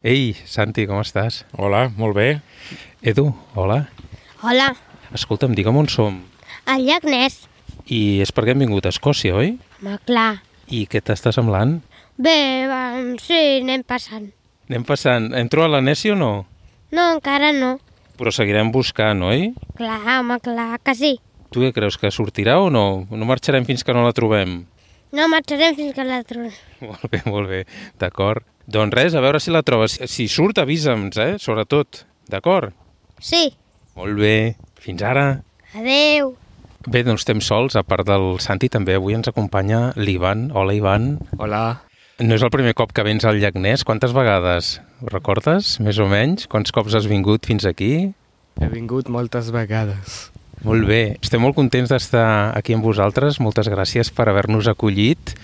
Ei, Santi, com estàs? Hola, molt bé. Edu, hola. Hola, Escolta'm, digue'm on som. el llac Ness. I és perquè hem vingut a Escòcia, oi? Home, clar. I què t'està semblant? Bé, va, sí, anem passant. Anem passant. Hem trobat la Nessie o no? No, encara no. Però seguirem buscant, oi? Clar, home, clar que sí. Tu què creus, que sortirà o no? No marxarem fins que no la trobem? No marxarem fins que la trobem. Molt bé, molt bé. D'acord. Doncs res, a veure si la trobes. Si surt, avisa'ns, eh? Sobretot. D'acord? Sí. Molt bé. Fins ara. Adeu. Bé, doncs estem sols, a part del Santi també avui ens acompanya l'Ivan. Hola, Ivan. Hola. No és el primer cop que vens al llac Ness. Quantes vegades? Ho recordes, més o menys? Quants cops has vingut fins aquí? He vingut moltes vegades. Molt bé. Estem molt contents d'estar aquí amb vosaltres. Moltes gràcies per haver-nos acollit.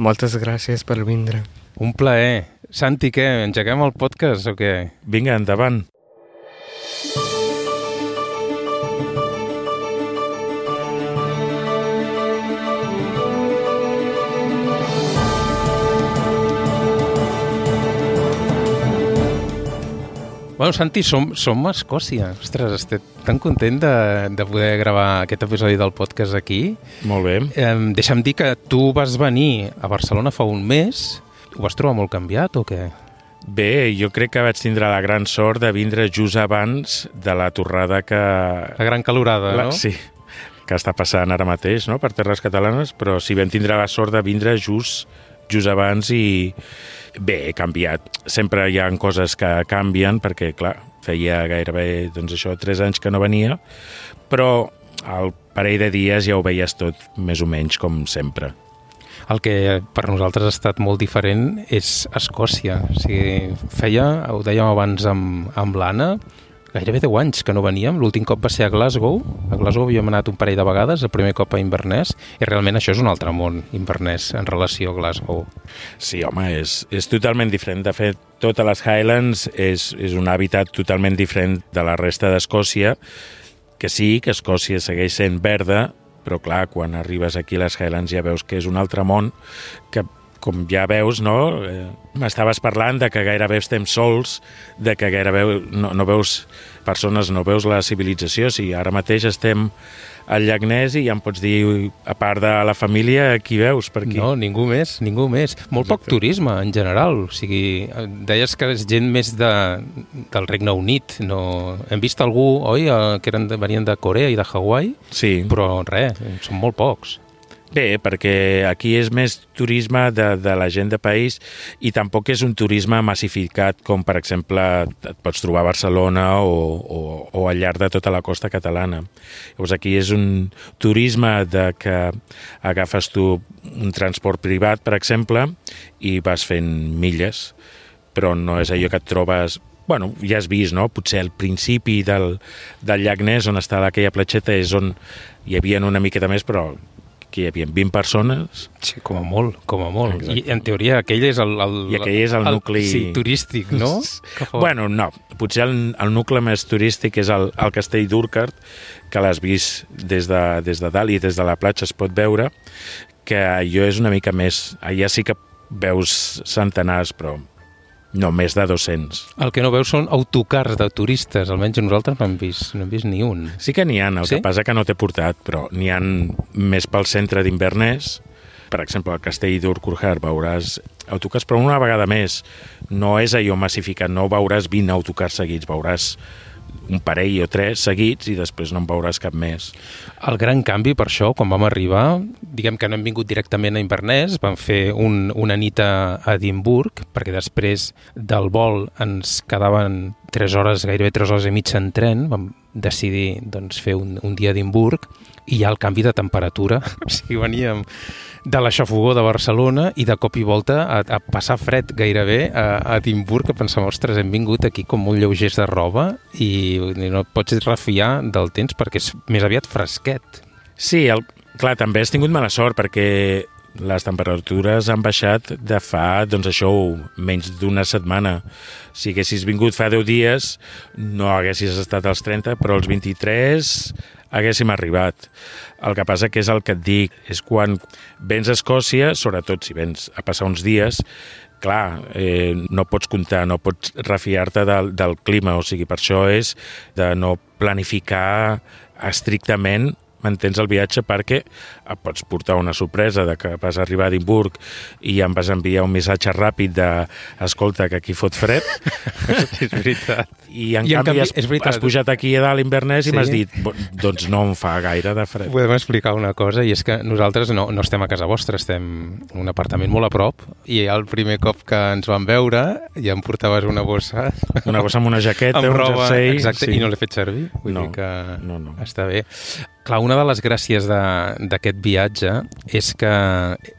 Moltes gràcies per vindre. Un plaer. Santi, què? Engeguem el podcast o què? Vinga, endavant. Bueno, Santi, som, som a Escòcia. Ostres, estic tan content de, de poder gravar aquest episodi del podcast aquí. Molt bé. Eh, deixa'm dir que tu vas venir a Barcelona fa un mes. Ho vas trobar molt canviat o què? Bé, jo crec que vaig tindre la gran sort de vindre just abans de la torrada que... La gran calorada, la, no? Sí, que està passant ara mateix no? per terres catalanes, però sí vam tindre la sort de vindre just, just abans i bé, he canviat. Sempre hi ha coses que canvien perquè, clar, feia gairebé, doncs això, tres anys que no venia, però al parell de dies ja ho veies tot més o menys com sempre. El que per nosaltres ha estat molt diferent és Escòcia. O sigui, feia, ho dèiem abans amb, amb l'Anna, gairebé 10 anys que no veníem. L'últim cop va ser a Glasgow. A Glasgow havíem anat un parell de vegades, el primer cop a Inverness, i realment això és un altre món, Inverness, en relació a Glasgow. Sí, home, és, és totalment diferent. De fet, totes les Highlands és, és un hàbitat totalment diferent de la resta d'Escòcia, que sí, que Escòcia segueix sent verda, però clar, quan arribes aquí a les Highlands ja veus que és un altre món que com ja veus, no? Eh, M'estaves parlant de que gairebé estem sols, de que gairebé no, no veus persones, no veus la civilització. Si ara mateix estem al llac Ness i ja em pots dir, a part de la família, qui veus per aquí? No, ningú més, ningú més. Molt poc Exacte. turisme, en general. O sigui, deies que és gent més de, del Regne Unit. No... Hem vist algú, oi, eh, que eren de, venien de Corea i de Hawaii, Sí. però res, són molt pocs. Bé, perquè aquí és més turisme de, de la gent de país i tampoc és un turisme massificat com, per exemple, et pots trobar a Barcelona o, o, o al llarg de tota la costa catalana. Llavors aquí és un turisme de que agafes tu un transport privat, per exemple, i vas fent milles, però no és allò que et trobes bueno, ja has vist, no? Potser al principi del, del llac Ness, on està aquella platgeta, és on hi havia una miqueta més, però que hi havia 20 persones Sí, com a molt, com a molt. Exacte. I en teoria aquell és el... el I aquell és el nucli- Sí, turístic, no? Bueno, no, potser el, el nucli més turístic és el, el castell d'Urquart, que l'has vist des de, des de dalt i des de la platja es pot veure, que allò és una mica més... Allà sí que veus centenars, però no més de 200. El que no veus són autocars de turistes, almenys nosaltres no hem vist, no hem vist ni un. Sí que n'hi ha, el Sí? que passa que no t'he portat, però n'hi han més pel centre d'Inverness, per exemple, al castell d'Urquhart veuràs autocars, però una vegada més, no és allò massificat, no veuràs 20 autocars seguits, veuràs un parell o tres seguits i després no en veuràs cap més. El gran canvi per això, quan vam arribar, diguem que no hem vingut directament a Inverness, vam fer un, una nit a Edimburg, perquè després del vol ens quedaven 3 hores, gairebé 3 hores i mitja en tren, vam decidir doncs, fer un, un dia a Edimburg, i hi ha el canvi de temperatura, o sigui, veníem de l'aixafogó de Barcelona i de cop i volta a, a passar fred gairebé a, a Edimburg, que pensàvem, ostres, hem vingut aquí com molt lleugers de roba i no et pots refiar del temps perquè és més aviat fresquet. Sí, el, clar, també has tingut mala sort perquè les temperatures han baixat de fa, doncs això, menys d'una setmana. Si haguessis vingut fa 10 dies, no haguessis estat als 30, però als 23 haguéssim arribat. El que passa que és el que et dic, és quan vens a Escòcia, sobretot si vens a passar uns dies, clar, eh, no pots comptar, no pots refiar-te del, del clima, o sigui, per això és de no planificar estrictament mantens el viatge perquè et pots portar una sorpresa de que vas arribar a Edimburg i em vas enviar un missatge ràpid de escolta, que aquí fot fred és veritat. i en I en canvi, canvi, has, és veritat. has pujat aquí a dalt invernès Sí. i m'has dit "Bo- doncs no em fa gaire de fred Podem explicar una cosa, i és que nosaltres no, no estem a casa vostra, estem en un apartament molt a prop, i el primer cop que ens vam veure ja em portaves una bossa una cosa amb una jaqueta, amb un roba, jersei exacte, sí. i no l'he fet servir. Vull No, dir que no, no. està bé. Clar, una de les gràcies d'aquest viatge és que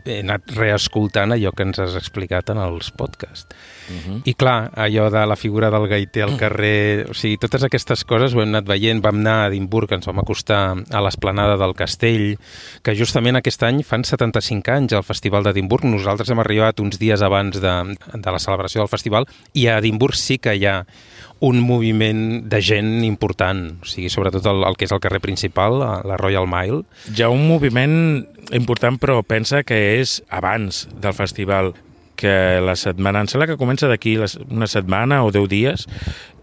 he anat reescoltant allò que ens has explicat en els podcasts. Mhm. I clar, allò de la figura del gaiter al carrer, o sigui, totes aquestes coses ho hem anat veient. Vam anar a Edimburg, ens vam acostar a l'esplanada del castell, que justament aquest any fan 75 anys al Festival d'Edimburg. Nosaltres hem arribat uns dies abans de, de la celebració del festival i a Edimburg sí que hi ha un moviment de gent important, o sigui, sobretot el, el que és el carrer principal, la Royal Mile. Hi ha un moviment important, però pensa que és abans del festival que la setmana, em sembla que comença d'aquí una setmana o 10 dies,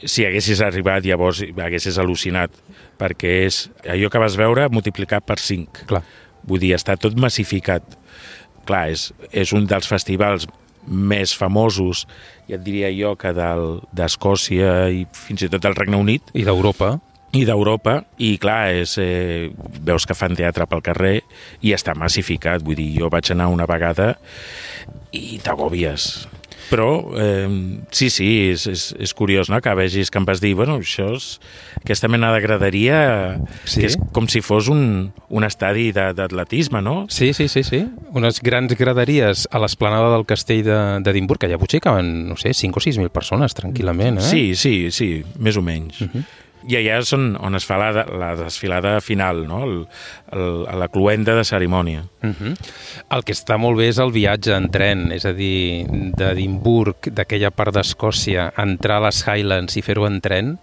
si haguessis arribat llavors haguessis al·lucinat, perquè és allò que vas veure multiplicat per 5. Clar. Vull dir, està tot massificat. Clar, és, és un dels festivals més famosos, ja et diria jo, que d'Escòcia i fins i tot del Regne Unit, I d'Europa. i d'Europa, i clar, és, eh, veus que fan teatre pel carrer i està massificat, vull dir, jo vaig anar una vegada i t'agobies. Però, eh, sí, sí, és, és, és curiós, no?, que vegis que em vas dir, bueno, això és aquesta mena de graderia, Sí. que és com si fos un, un estadi de- d'atletisme, no? Sí, sí, sí, sí. Unes grans graderies a l'esplanada del castell de- d'Edimburg, que allà potser caben, no sé, 5 o 6 mil persones tranquil·lament, eh? Sí, sí, sí, més o menys. Uh Mhm. -huh. I allà és on, on es fa la, la desfilada final, no? El, el, la cluenda de cerimònia. Uh -huh. El que està molt bé és el viatge en tren, és a dir, d'Edimburg, d'aquella part d'Escòcia, entrar a les Highlands i fer-ho en tren,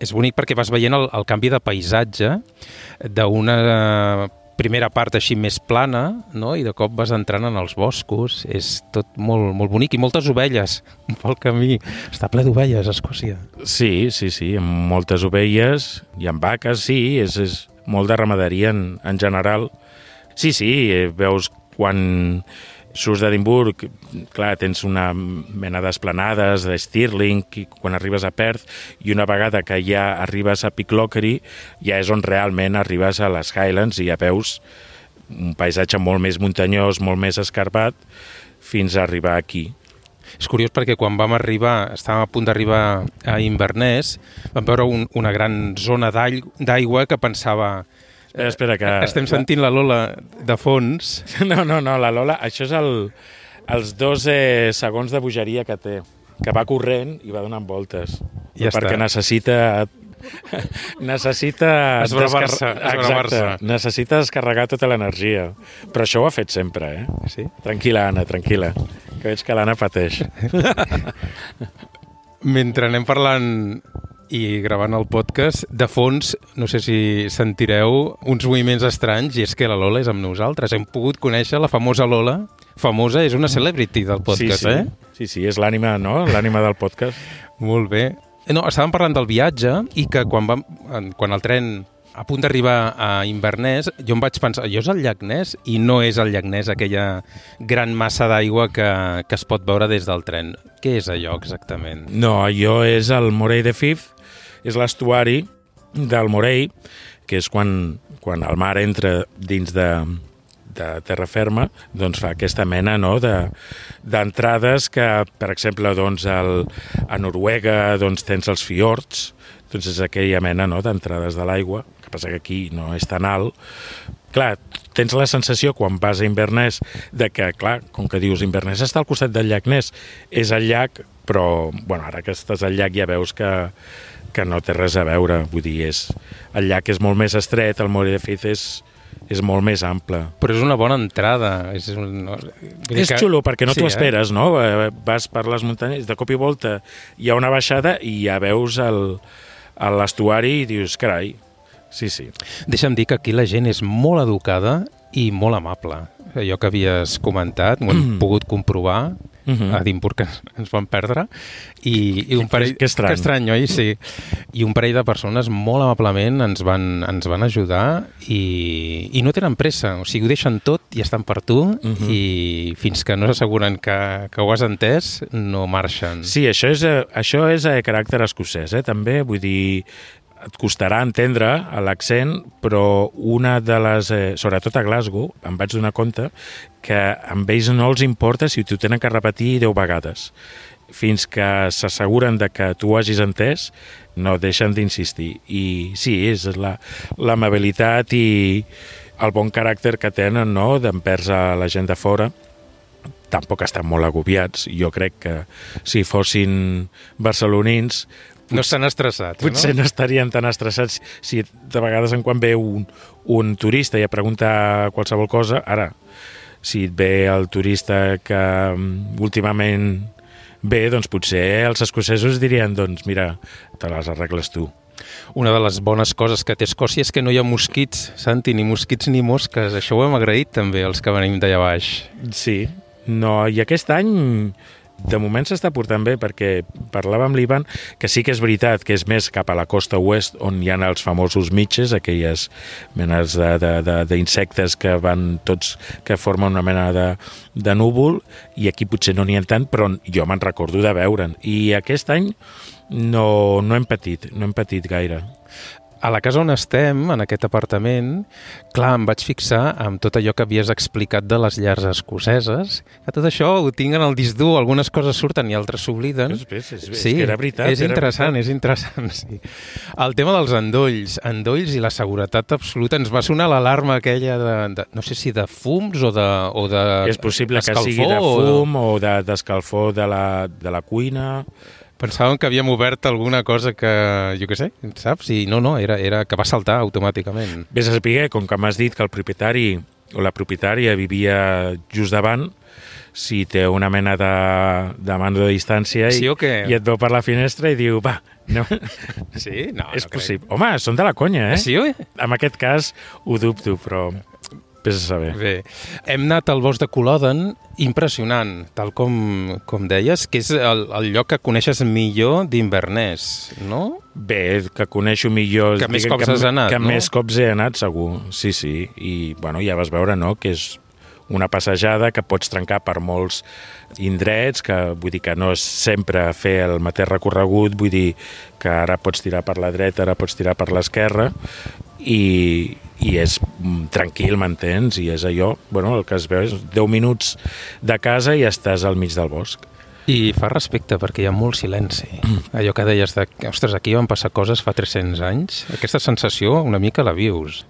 és bonic perquè vas veient el, el canvi de paisatge d'una primera part així més plana, no? i de cop vas entrant en els boscos, és tot molt, molt bonic, i moltes ovelles pel camí. Està ple d'ovelles, Escòcia. Sí, sí, sí, amb moltes ovelles i amb vaques, sí, és, és molt de ramaderia en, en general. Sí, sí, eh, veus quan surts d'Edimburg, clar, tens una mena d'esplanades, de Stirling, quan arribes a Perth, i una vegada que ja arribes a Piclockery, ja és on realment arribes a les Highlands i ja veus un paisatge molt més muntanyós, molt més escarpat, fins a arribar aquí. És curiós perquè quan vam arribar, estàvem a punt d'arribar a Inverness, vam veure un, una gran zona d'aigua que pensava... Espera, espera, que... Estem sentint la Lola de fons. No, no, no, la Lola, això és el, els dos eh, segons de bogeria que té, que va corrent i va donant voltes. Ja perquè està. necessita necessita Esbravar-se. Exacte, necessita descarregar tota l'energia però això ho ha fet sempre, eh? Sí? tranquil·la, Anna, tranquil·la que veig que l'Anna pateix Mentre anem parlant i gravant el podcast, de fons, no sé si sentireu uns moviments estranys, i és que la Lola és amb nosaltres. Hem pogut conèixer la famosa Lola. Famosa, és una celebrity del podcast, sí, sí. eh? sí, sí, és l'ànima no? l'ànima del podcast Molt bé. No, estàvem parlant del viatge i que quan, vam, quan el tren a punt d'arribar a Inverness, jo em vaig pensar, allò és el llac Ness? I no és el llac Ness, aquella gran massa d'aigua que, que es pot veure des del tren. Què és allò exactament? No, allò és el Morell de Fifth, és l'estuari del Morell, que és quan, quan el mar entra dins de, de terra ferma, doncs fa aquesta mena no, de- d'entrades que, per exemple, doncs, el, a Noruega doncs, tens els fiords, doncs és aquella mena no, d'entrades de l'aigua, que passa que aquí no és tan alt, clar, tens la sensació quan vas a Inverness de que, clar, com que dius Inverness està al costat del llac Ness, és el llac, però, bueno, ara que estàs al llac ja veus que, que no té res a veure, vull dir, és, el llac és molt més estret, el Morir de Fiz és, és molt més ample. Però és una bona entrada. És, un, dir És xulo perquè no Sí, t'ho eh? esperes, no? Eh, Vas per les muntanyes, de cop i volta hi ha una baixada i ja veus el- a l'estuari i dius, carai, sí, sí. Deixa'm dir que aquí la gent és molt educada i molt amable. Allò que havies comentat, m'ho hem pogut comprovar. Mhm. a Edimburg que ens van perdre, i, i un Que- parell... que estrany. Que estrany, oi? Sí. I un parell de persones molt amablement ens van, ens van ajudar i, i no tenen pressa, o sigui, ho deixen tot i estan per tu Mhm. i fins que no s'asseguren que, que ho has entès, no marxen. Sí, això és, eh, això és a caràcter escocès, eh, també. Vull dir, et costarà entendre l'accent, però una de les... Eh, sobretot a Glasgow, em vaig donar compte que amb ells no els importa si t'ho tenen que repetir 10 vegades. Fins que s'asseguren de que tu ho hagis entès, no deixen d'insistir. I sí, és la- l'amabilitat i el bon caràcter que tenen, no?, d'envers a la gent de fora tampoc estan molt agobiats. Jo crec que si fossin barcelonins No estan estressats, potser no? no estarien tan estressats si de vegades en quan ve un, un turista i et pregunta qualsevol cosa, ara, si et ve el turista que mm, últimament ve, doncs potser els escocesos dirien, doncs mira, te les arregles tu. Una de les bones coses que té Escòcia és que no hi ha mosquits, Santi, ni mosquits ni mosques. Això ho hem agraït també, els que venim d'allà baix. Sí, no, i aquest any de moment s'està portant bé perquè parlava amb l'Ivan que sí que és veritat que és més cap a la costa oest on hi ha els famosos mitges, aquelles menes d'insectes que van tots, que formen una mena de, de núvol i aquí potser no n'hi ha tant, però jo me'n recordo de veure'n. I aquest any no, no hem patit, no hem patit gaire. A la casa on estem, en aquest apartament, clar, em vaig fixar amb tot allò que havies explicat de les llars escoceses, que tot això ho tinc en el disc dur, algunes coses surten i altres s'obliden. És, és, és, Sí, és que era veritat. és era interessant, veritat. és interessant, sí. El tema dels endolls, endolls i la seguretat absoluta, ens va sonar l'alarma aquella de, de, no sé si de fums o de... O de És possible que sigui de o fum o de- d'escalfor de, la, de la cuina. Pensàvem que havíem obert alguna cosa que, jo què sé, saps? I no, no, era, era que va saltar automàticament. Vés a saber, com que m'has dit que el propietari o la propietària vivia just davant, si té una mena de, de mando de distància i, Sí o què? i et veu per la finestra i diu, va, no, Sí? No, és no crec. possible. Home, són de la conya, eh? Sí, oi? En aquest cas ho dubto, però vés a saber. Bé, hem anat al bosc de Culloden, impressionant, tal com, com deies, que és el, el lloc que coneixes millor d'Invernès, no? Bé, que coneixo millor... Que més cops has anat, Que no? més cops he anat, segur. Sí, sí. I, bueno, ja vas veure, no?, que és una passejada que pots trencar per molts indrets, que vull dir que no és sempre fer el mateix recorregut, vull dir que ara pots tirar per la dreta, ara pots tirar per l'esquerra, i, i és mm, tranquil, m'entens? I és allò, bueno, el que es veu és 10 minuts de casa i estàs al mig del bosc. I fa respecte perquè hi ha molt silenci. Allò que deies de ostres, aquí van passar coses fa 300 anys, aquesta sensació una mica la vius.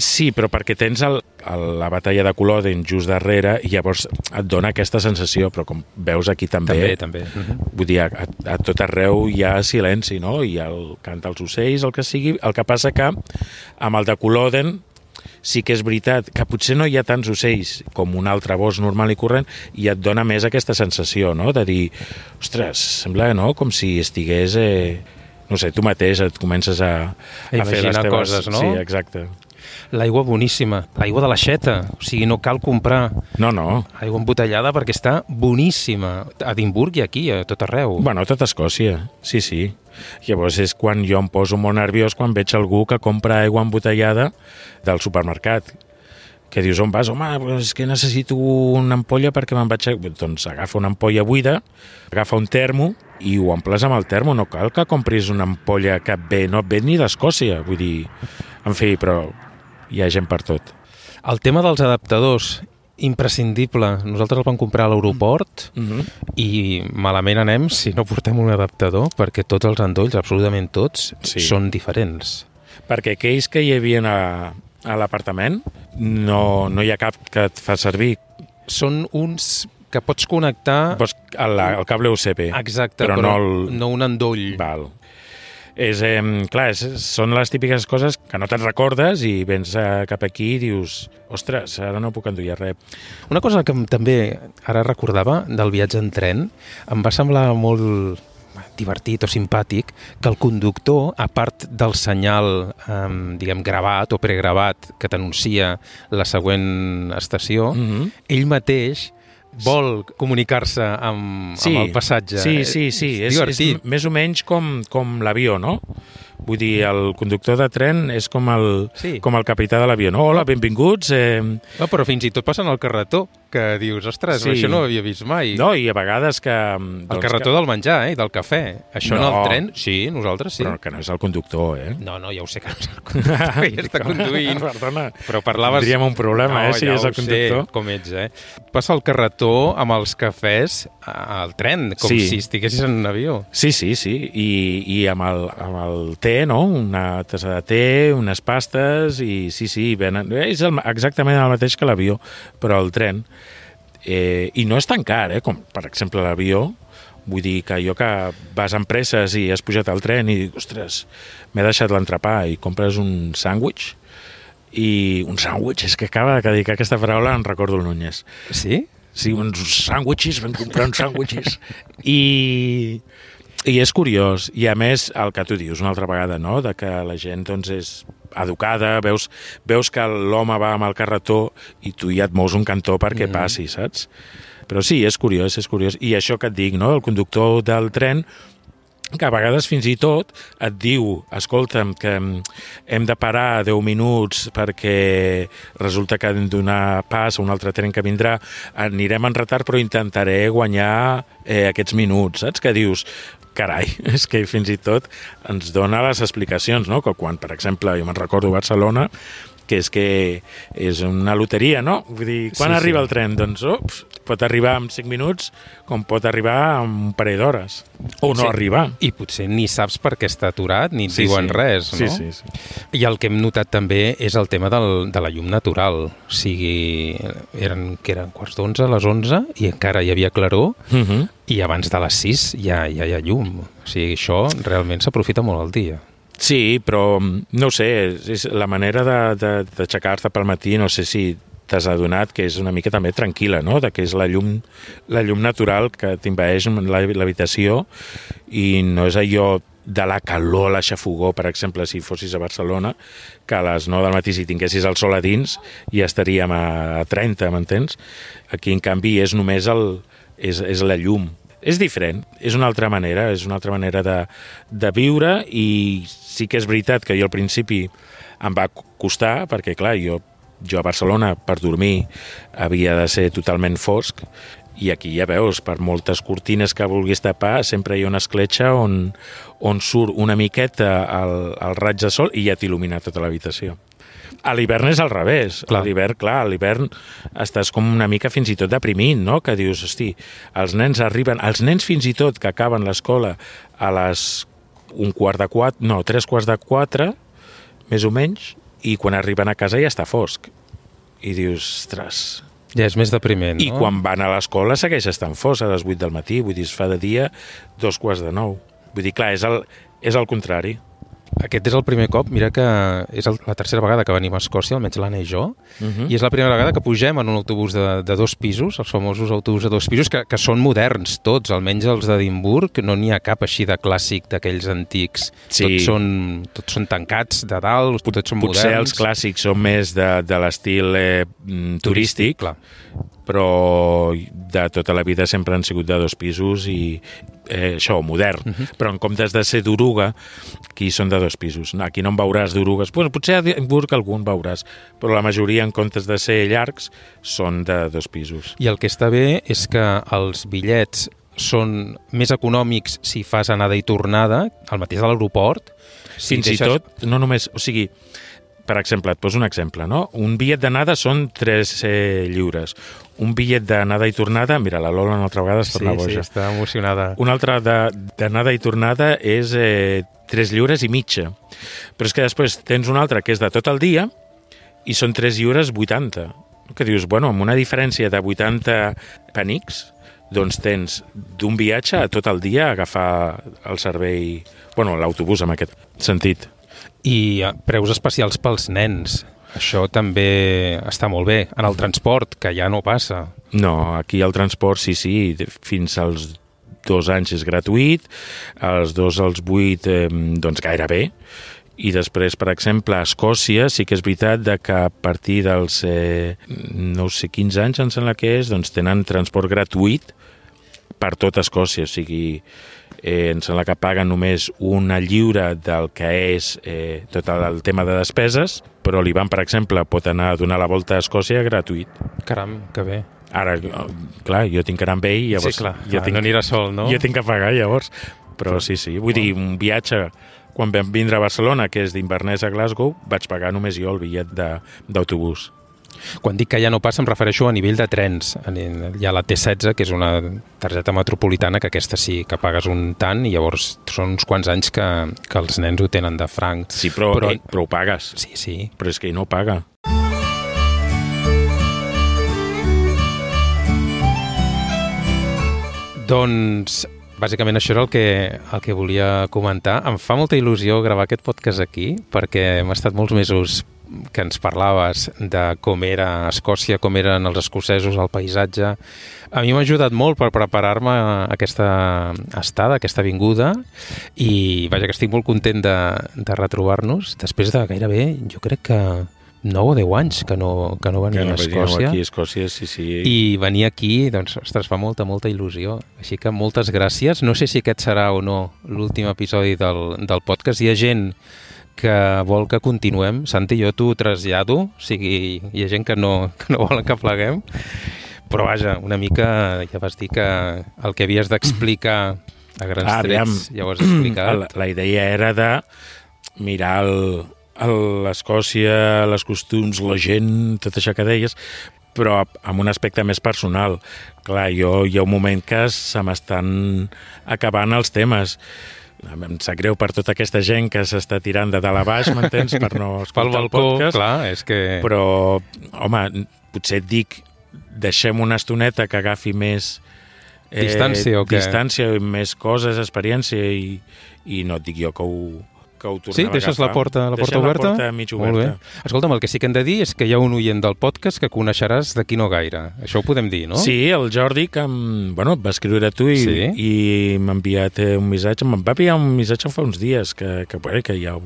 Sí, però perquè tens el, el, la batalla de Culloden just darrere i llavors et dona aquesta sensació, però com veus aquí també, També, també. Mhm. vull dir, a, a, a tot arreu hi ha silenci, no? Hi ha el cant dels ocells, el que sigui. El que passa que amb el de Culloden sí que és veritat que potser no hi ha tants ocells com un altre bosc normal i corrent i et dona més aquesta sensació, no?, de dir, ostres, sembla, no?, com si estigués... Eh, no sé, tu mateix et comences a, A a fer les teves... coses, no? Sí, exacte. L'aigua boníssima, l'aigua de l'aixeta, o sigui, no cal comprar No, no, aigua embotellada perquè està boníssima, a Edimburg i aquí, a tot arreu. Bueno, a tot Escòcia, sí, sí. Llavors és quan jo em poso molt nerviós quan veig algú que compra aigua embotellada del supermercat que dius, on vas? Home, és que necessito una ampolla perquè me'n vaig... A... Doncs agafa una ampolla buida, agafa un termo i ho omples amb el termo. No cal que compris una ampolla que ve, no ve ni d'Escòcia. Vull dir, en fi, però hi ha gent per tot. El tema dels adaptadors, imprescindible. Nosaltres el vam comprar a l'aeroport Mm -hmm. i malament anem si no portem un adaptador perquè tots els endolls, absolutament tots, Sí. són diferents. Perquè aquells que hi havia a, a l'apartament no, no hi ha cap que et fa servir. Són uns que pots connectar... Pues el, el cable USB. Exacte, però però, no el- no un endoll. Val. És, eh, clar, és, són les típiques coses que no te'n recordes i vens eh, cap aquí i dius ostres, ara no puc endollar res. Una cosa que també ara recordava del viatge en tren, em va semblar molt divertit o simpàtic que el conductor, a part del senyal eh, diguem gravat o pregravat que t'anuncia la següent estació, Mm -hmm. ell mateix vol comunicar-se amb, Sí, amb el passatge. Sí, sí, sí. És, És, és més o menys com, com l'avió, no? Vull dir, el conductor de tren és com el, Sí. com el capità de l'avió. No? Hola, benvinguts. Eh, No, però fins i tot passen al carretó, que dius, ostres, Sí. això no ho havia vist mai. no, i a vegades que... doncs, el carretó que, del menjar, eh, del cafè. Això no, No. el tren? Sí, nosaltres sí. Però que no és el conductor, eh? No, no, ja ho sé que no és el conductor, ja està conduint. Perdona. Però parlaves... Tindríem un problema, no, eh, si ja és el conductor. Sé, com ets, eh? Passa el carretó amb els cafès al tren, com Sí. si estiguessis en un avió. Sí, sí, sí. I, i amb, el, amb el té, no? Una tassa de té, unes pastes, i sí, sí, venen... És el, exactament el mateix que l'avió, però el tren. Eh, I no és tan car, eh? Com, per exemple, l'avió. Vull dir que jo que vas amb presses i has pujat al tren i dic, ostres, m'he deixat l'entrepà i compres un sàndwich i un sàndwich, és que acaba de dir que aquesta paraula en recordo el Núñez. Sí? Sí, uns sàndwiches, vam comprar uns sàndwiches. I, I és curiós. I a més, el que tu dius una altra vegada, no?, de que la gent doncs, és educada, veus, veus que l'home va amb el carretó i tu ja et mous un cantó perquè Mhm. passi, saps? Però sí, és curiós, és curiós. I això que et dic, no?, el conductor del tren que a vegades fins i tot et diu escolta'm, que mm, hem de parar 10 minuts perquè resulta que hem de donar pas a un altre tren que vindrà, anirem en retard però intentaré guanyar eh, aquests minuts, saps? Que dius, carai, és que fins i tot ens dona les explicacions, no? Que quan, per exemple, jo me'n recordo Barcelona, que és que és una loteria, no? Vull dir, quan Sí, arriba sí. el tren? Doncs, ups, pot arribar en 5 minuts com pot arribar en un parell d'hores. O no Sí. arribar. I potser ni saps per què està aturat, ni et Sí, diuen sí. res, no? Sí, sí, sí. I el que hem notat també és el tema del, de la llum natural. O sigui, eren, que eren quarts d'onze les 11 i encara hi havia claror Uh -huh. i abans de les 6 ja, ja hi ha llum. O sigui, això realment s'aprofita molt al dia. Sí, però mm, no sé, és, és la manera d'aixecar-te pel matí, no sé si t'has adonat que és una mica també tranquil·la, no? De que és la llum, la llum natural que t'invaeix la- l'habitació i no és allò de la calor, la xafogó, per exemple, si fossis a Barcelona, que a les 9 del matí, si tinguessis el sol a dins, ja estaríem a 30, m'entens? Aquí, en canvi, és només el, és, és la llum. És diferent, és una altra manera, és una altra manera de, de viure i sí que és veritat que jo al principi em va costar, perquè clar, jo, jo a Barcelona per dormir havia de ser totalment fosc i aquí ja veus, per moltes cortines que vulguis tapar, sempre hi ha una escletxa on, on surt una miqueta el, el raig de sol i ja t'il·lumina tota l'habitació. A l'hivern és al revés. Clar. A l'hivern, clar, a l'hivern estàs com una mica fins i tot deprimint, no? Que dius, hosti, els nens arriben... Els nens fins i tot que acaben l'escola a les un quart de quatre... No, tres quarts de quatre, més o menys, i quan arriben a casa ja està fosc. I dius, ostres... Ja és més depriment, I no? quan van a l'escola segueix estant fos a les 8 del matí, vull dir, es fa de dia dos quarts de nou. Vull dir, clar, és el, és el contrari. Aquest és el primer cop, mira que és el, la tercera vegada que venim a Escòcia, almenys l'Anna i jo, Uh -huh. i és la primera vegada que pugem en un autobús de, de dos pisos, els famosos autobusos de dos pisos, que, que són moderns tots, almenys els d'Edimburg, no n'hi ha cap així de clàssic d'aquells antics. Sí. Tots, són, tots són tancats de dalt, tots són Potser moderns. els clàssics són més de, de l'estil eh, mm, turístic, clar. Però de tota la vida sempre han sigut de dos pisos i eh, això, modern. Uh -huh. Però en comptes de ser d'oruga, aquí són de dos pisos. Aquí no en veuràs d'orugues. Pues, potser a Edimburg algun veuràs, però la majoria, en comptes de ser llargs, són de dos pisos. I el que està bé és que els bitllets són més econòmics si fas anada i tornada, el mateix a l'aeroport. Si Fins i deixes- tot, no només... O sigui, per exemple, et poso un exemple, no? Un bitllet d'anada són 3 eh, lliures. Un bitllet d'anada i tornada... Mira, la Lola una altra vegada es Sí, torna sí, boja. està emocionada. Un altre d'anada i tornada és eh, 3 lliures i mitja. Però és que després tens un altre que és de tot el dia i són 3 lliures 80. Que dius, bueno, amb una diferència de 80 penics, doncs tens d'un viatge a tot el dia agafar el servei, bueno, l'autobús en aquest sentit. I preus especials pels nens. Això també està molt bé. En el transport, que ja no passa. No, aquí el transport, sí, sí, fins als dos anys és gratuït, als dos als vuit, eh, doncs gairebé, i després, per exemple, a Escòcia sí que és veritat de que a partir dels, eh, no sé, 15 anys, em sembla que és, doncs tenen transport gratuït per tot Escòcia, o sigui, eh, em sembla que paguen només una lliure del que és eh, tot el tema de despeses, però l'Ivan, per exemple, pot anar a donar la volta a Escòcia gratuït. Caram, que bé. Ara, clar, jo tinc que anar amb ell, llavors... sí, clar, jo clar, no anirà sol, no? Jo tinc que pagar, llavors. Però sí, sí, vull dir, un viatge... Quan vam vindre a Barcelona, que és d'Inverness a Glasgow, vaig pagar només jo el bitllet d'autobús. Quan dic que ja no passa em refereixo a nivell de trens. Hi ha la T16, que és una targeta metropolitana, que aquesta sí que pagues un tant i llavors són uns quants anys que, que els nens ho tenen de franc. Sí, però, Però- ell, però ho pagues. Sí, sí. Però és que ell no paga. Doncs bàsicament això era el que, el que volia comentar. Em fa molta il·lusió gravar aquest podcast aquí perquè hem estat molts mesos que ens parlaves de com era Escòcia, com eren els escocesos, el paisatge. A mi m'ha ajudat molt per preparar-me aquesta estada, aquesta vinguda, i vaja que estic molt content de, de retrobar-nos després de gairebé, jo crec que 9 o 10 anys que no, que no Que venia no a Escòcia. aquí a Escòcia, sí, sí. I venir aquí, doncs, ostres, fa molta, molta il·lusió. Així que moltes gràcies. No sé si aquest serà o no l'últim episodi del, del podcast. Hi ha gent que vol que continuem. Santi, jo t'ho trasllado. O sigui, hi ha gent que no, que no volen que pleguem. Però vaja, una mica ja vas dir que el que havies d'explicar a grans Ah, aviam. trets ja ho has explicat. La, la idea era de mirar l'Escòcia, les costums, la gent, tot això que deies, però amb un aspecte més personal. Clar, jo hi ha un moment que se m'estan acabant els temes. Em sap greu per tota aquesta gent que s'està tirant de dalt a baix, m'entens? Per no Pel escoltar el balcó, podcast. clar, és que... Però, home, potser et dic, deixem una estoneta que agafi més... eh, Distància o què? Distància, més coses, experiència i, i no et dic jo que ho, que ho tornem Sí, a deixes la agafar. porta, la porta Deixem oberta? la porta mig Molt oberta. bé. Escolta'm, el que sí que hem de dir és que hi ha un oient del podcast que coneixeràs d'aquí no gaire. Això ho podem dir, no? Sí, el Jordi, que em, bueno, et va escriure a tu i, Sí. i m'ha enviat eh, un missatge. Me'n va enviar un missatge fa uns dies, que, que, bé, que ja, ho,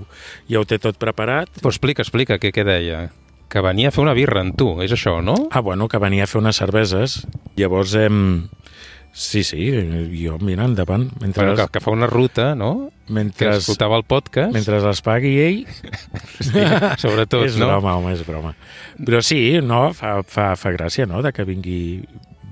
ja ho té tot preparat. Però explica, explica, què, què deia? Que venia a fer una birra amb tu, és això, no? Ah, bueno, que venia a fer unes cerveses. Llavors, em... sí, sí, jo, mira, endavant. Mentre, Bueno, que, que fa una ruta, no? Que mentre, escoltava el podcast. mentre les pagui ell, Sí, sobretot, és no? broma, home, és broma. Però sí, no, fa, fa, fa gràcia, no?, de que vingui,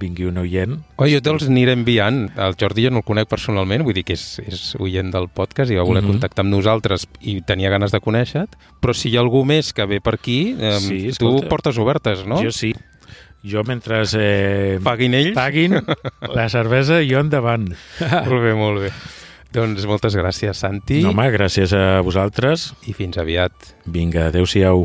vingui un oient. Oi, jo te'ls aniré enviant. El Jordi jo no el conec personalment, vull dir que és, és oient del podcast i va voler Mhm. contactar amb nosaltres i tenia ganes de conèixer Però si hi ha algú més que ve per aquí, eh, Sí, tu escolta. portes obertes, no? Jo sí. Jo, mentre eh, Paguin ells? paguin la cervesa, jo endavant. Molt bé, molt bé. Doncs moltes gràcies, Santi, No, home, gràcies a vosaltres. i fins aviat. Vinga, adeu-siau.